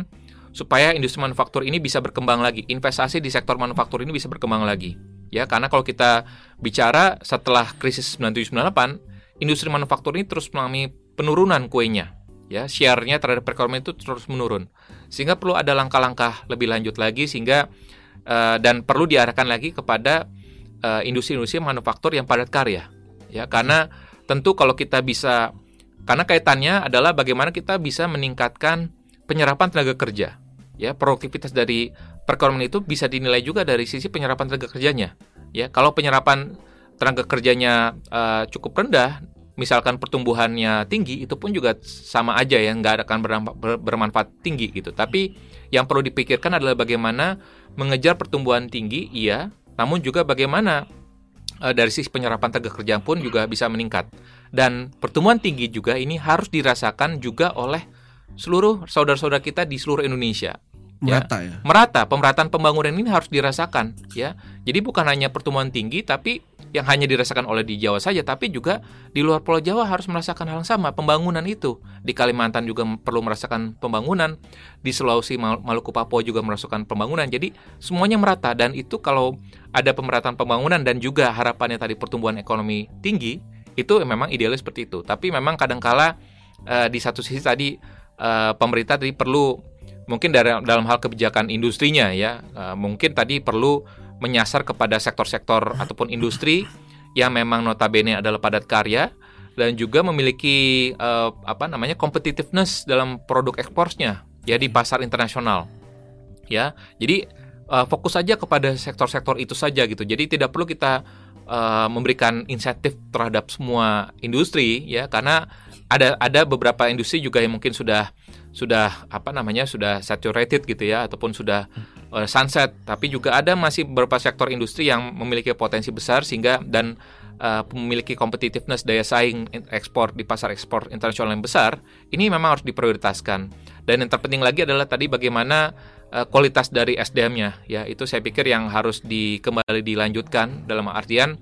supaya industri manufaktur ini bisa berkembang lagi investasi di sektor manufaktur ini bisa berkembang lagi ya karena kalau kita bicara setelah krisis 9798 industri manufaktur ini terus mengalami penurunan kuenya ya. Share-nya terhadap perekonomian itu terus menurun. Sehingga perlu ada langkah-langkah lebih lanjut lagi sehingga uh, dan perlu diarahkan lagi kepada uh, industri-industri manufaktur yang padat karya ya. Karena tentu kalau kita bisa karena kaitannya adalah bagaimana kita bisa meningkatkan penyerapan tenaga kerja ya. Produktivitas dari perekonomian itu bisa dinilai juga dari sisi penyerapan tenaga kerjanya ya. Kalau penyerapan tenaga kerjanya uh, cukup rendah misalkan pertumbuhannya tinggi itu pun juga sama aja ya nggak akan bermanfaat tinggi gitu tapi yang perlu dipikirkan adalah bagaimana mengejar pertumbuhan tinggi, iya, namun juga bagaimana e, dari sisi penyerapan tenaga kerja pun juga bisa meningkat. Dan pertumbuhan tinggi juga ini harus dirasakan juga oleh seluruh saudara-saudara kita di seluruh Indonesia. Merata ya, ya. Merata, pemerataan pembangunan ini harus dirasakan ya. Jadi bukan hanya pertumbuhan tinggi tapi yang hanya dirasakan oleh di Jawa saja, tapi juga di luar Pulau Jawa harus merasakan hal yang sama, pembangunan itu. Di Kalimantan juga perlu merasakan pembangunan, di Sulawesi, Maluku, Papua juga merasakan pembangunan. Jadi semuanya merata dan itu kalau ada pemerataan pembangunan dan juga harapannya tadi pertumbuhan ekonomi tinggi, itu memang idealnya seperti itu. Tapi memang kadangkala uh, di satu sisi tadi uh, pemerintah tadi perlu mungkin dari dalam hal kebijakan industrinya ya, uh, mungkin tadi perlu menyasar kepada sektor-sektor ataupun industri yang memang notabene adalah padat karya dan juga memiliki uh, apa namanya competitiveness dalam produk ekspornya ya di pasar internasional ya. Jadi uh, fokus saja kepada sektor-sektor itu saja gitu. Jadi tidak perlu kita uh, memberikan insentif terhadap semua industri ya karena ada ada beberapa industri juga yang mungkin sudah sudah apa namanya sudah saturated gitu ya ataupun sudah uh, sunset, tapi juga ada masih beberapa sektor industri yang memiliki potensi besar sehingga dan uh, memiliki competitiveness daya saing ekspor di pasar ekspor internasional yang besar, ini memang harus diprioritaskan. Dan yang terpenting lagi adalah tadi bagaimana uh, kualitas dari SDM-nya, ya. Itu saya pikir yang harus di, kembali dilanjutkan dalam artian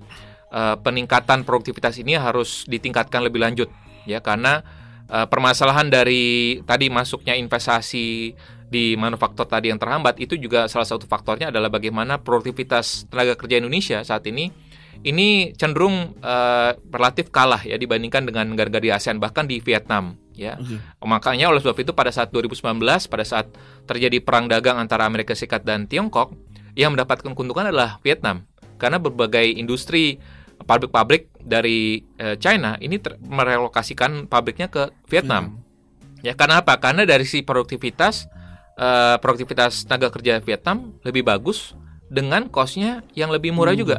uh, peningkatan produktivitas ini harus ditingkatkan lebih lanjut, ya. Karena uh, permasalahan dari tadi masuknya investasi di manufaktur tadi yang terhambat itu juga salah satu faktornya adalah bagaimana produktivitas tenaga kerja Indonesia saat ini ini cenderung uh, relatif kalah ya dibandingkan dengan negara-negara di ASEAN bahkan di Vietnam ya. Okay. Makanya oleh sebab itu pada saat 2019 pada saat terjadi perang dagang antara Amerika Serikat dan Tiongkok yang mendapatkan keuntungan adalah Vietnam karena berbagai industri pabrik-pabrik dari uh, China ini merelokasikan pabriknya ke Vietnam. Hmm. Ya karena apa? Karena dari si produktivitas uh, produktivitas tenaga kerja Vietnam lebih bagus dengan costnya yang lebih murah hmm. juga.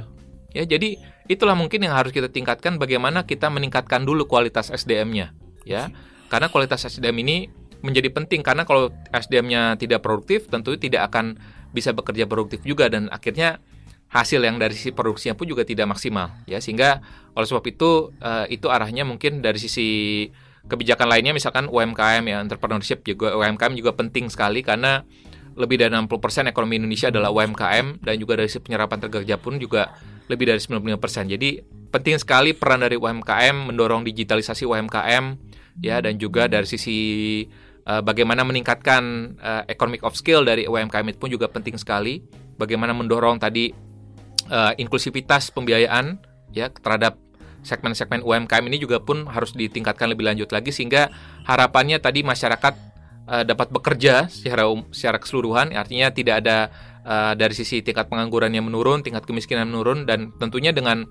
Ya, jadi itulah mungkin yang harus kita tingkatkan bagaimana kita meningkatkan dulu kualitas SDM-nya, ya. Karena kualitas SDM ini menjadi penting karena kalau SDM-nya tidak produktif tentu tidak akan bisa bekerja produktif juga dan akhirnya hasil yang dari sisi produksinya pun juga tidak maksimal ya sehingga oleh sebab itu uh, itu arahnya mungkin dari sisi kebijakan lainnya misalkan UMKM ya entrepreneurship juga UMKM juga penting sekali karena lebih dari 60% ekonomi Indonesia adalah UMKM dan juga dari sisi penyerapan tenaga kerja pun juga lebih dari 95%. Jadi penting sekali peran dari UMKM mendorong digitalisasi UMKM ya dan juga dari sisi uh, bagaimana meningkatkan uh, economic of skill dari UMKM itu pun juga penting sekali. Bagaimana mendorong tadi uh, inklusivitas pembiayaan ya terhadap segmen-segmen UMKM ini juga pun harus ditingkatkan lebih lanjut lagi sehingga harapannya tadi masyarakat uh, dapat bekerja secara um, secara keseluruhan artinya tidak ada uh, dari sisi tingkat pengangguran yang menurun, tingkat kemiskinan menurun dan tentunya dengan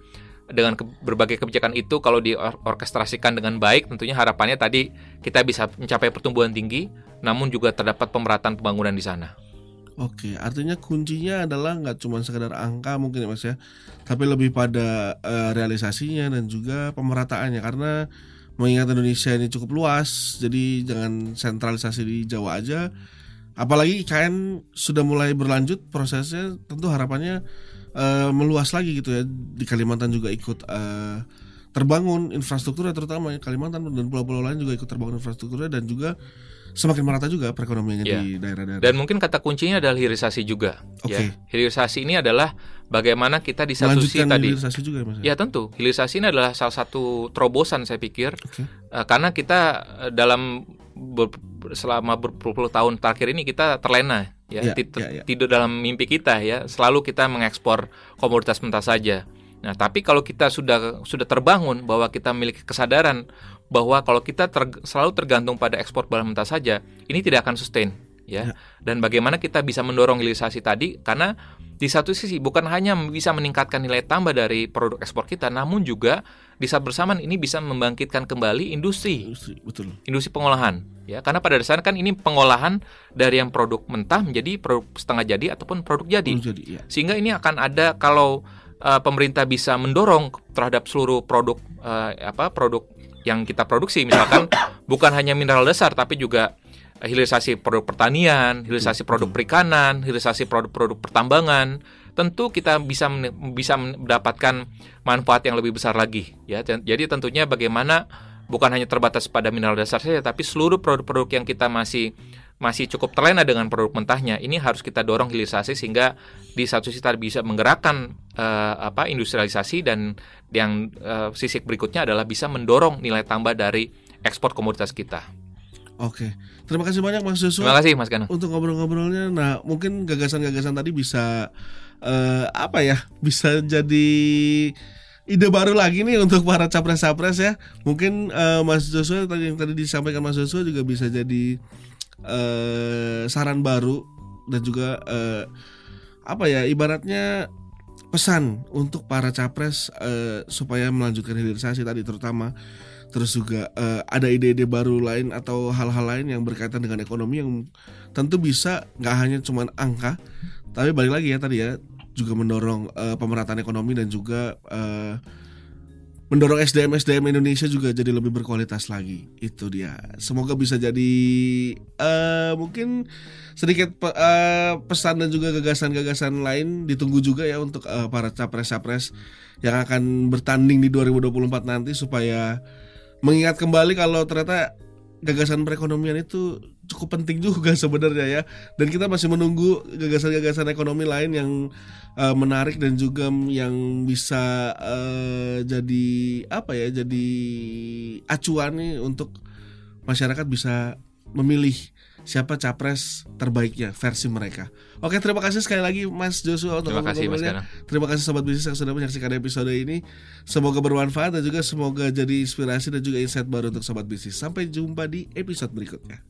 dengan ke, berbagai kebijakan itu kalau diorkestrasikan dengan baik tentunya harapannya tadi kita bisa mencapai pertumbuhan tinggi namun juga terdapat pemerataan pembangunan di sana. Oke, artinya kuncinya adalah nggak cuma sekedar angka mungkin ya mas ya, tapi lebih pada uh, realisasinya dan juga pemerataannya. Karena mengingat Indonesia ini cukup luas, jadi jangan sentralisasi di Jawa aja. Apalagi IKN sudah mulai berlanjut prosesnya, tentu harapannya uh, meluas lagi gitu ya. Di Kalimantan juga ikut uh, terbangun infrastrukturnya terutama Kalimantan dan pulau-pulau lain juga ikut terbangun infrastrukturnya dan juga semakin merata juga perekonomiannya yeah. di daerah-daerah. Dan mungkin kata kuncinya adalah hilirisasi juga. Okay. Ya. Hilirisasi ini adalah bagaimana kita di satu sisi tadi. Hilirisasi juga ya, Mas? Ya tentu. Hilirisasi ini adalah salah satu terobosan saya pikir. Okay. Uh, eh, karena kita uh, dalam ber, selama berpuluh-puluh tahun terakhir ini kita terlena ya, yeah, yeah, yeah. tidur dalam mimpi kita ya. Selalu kita mengekspor komoditas mentah saja. Nah, tapi kalau kita sudah sudah terbangun bahwa kita memiliki kesadaran bahwa kalau kita ter, selalu tergantung pada ekspor barang mentah saja, ini tidak akan sustain ya. ya. Dan bagaimana kita bisa mendorong hilirisasi tadi karena di satu sisi bukan hanya bisa meningkatkan nilai tambah dari produk ekspor kita, namun juga di saat bersamaan ini bisa membangkitkan kembali industri. Industri, betul. Industri pengolahan, ya. Karena pada dasarnya kan ini pengolahan dari yang produk mentah menjadi produk setengah jadi ataupun produk jadi. Produk jadi ya. Sehingga ini akan ada kalau uh, pemerintah bisa mendorong terhadap seluruh produk uh, apa produk yang kita produksi. Misalkan bukan hanya mineral dasar tapi juga hilirisasi produk pertanian, hilirisasi produk perikanan, hilirisasi produk-produk pertambangan, tentu kita bisa bisa mendapatkan manfaat yang lebih besar lagi ya. Jadi tentunya bagaimana bukan hanya terbatas pada mineral dasar saja tapi seluruh produk-produk yang kita masih masih cukup terlena dengan produk mentahnya ini harus kita dorong hilirisasi sehingga di satu sisi tadi bisa menggerakkan uh, apa industrialisasi dan yang uh, sisi berikutnya adalah bisa mendorong nilai tambah dari ekspor komoditas kita. Oke, terima kasih banyak Mas Joshua. Terima kasih Mas Gana. Untuk ngobrol-ngobrolnya, nah mungkin gagasan-gagasan tadi bisa uh, apa ya, bisa jadi ide baru lagi nih untuk para capres-capres ya. Mungkin uh, Mas Joshua tadi yang tadi disampaikan Mas Joshua juga bisa jadi uh, saran baru dan juga uh, apa ya ibaratnya pesan untuk para capres uh, supaya melanjutkan hilirisasi tadi terutama. Terus juga uh, ada ide-ide baru lain atau hal-hal lain yang berkaitan dengan ekonomi yang tentu bisa nggak hanya cuma angka tapi balik lagi ya tadi ya juga mendorong uh, pemerataan ekonomi dan juga uh, mendorong SDM SDM Indonesia juga jadi lebih berkualitas lagi. Itu dia. Semoga bisa jadi uh, mungkin sedikit pe, uh, pesan dan juga gagasan-gagasan lain ditunggu juga ya untuk uh, para capres-capres yang akan bertanding di 2024 nanti supaya mengingat kembali kalau ternyata gagasan perekonomian itu cukup penting juga sebenarnya ya dan kita masih menunggu gagasan-gagasan ekonomi lain yang uh, menarik dan juga yang bisa uh, jadi apa ya jadi acuan nih untuk masyarakat bisa memilih siapa capres terbaiknya versi mereka. Oke, terima kasih sekali lagi Mas Joshua untuk Terima kasih Mas Terima kasih sobat bisnis yang sudah menyaksikan episode ini. Semoga bermanfaat dan juga semoga jadi inspirasi dan juga insight baru untuk sobat bisnis. Sampai jumpa di episode berikutnya.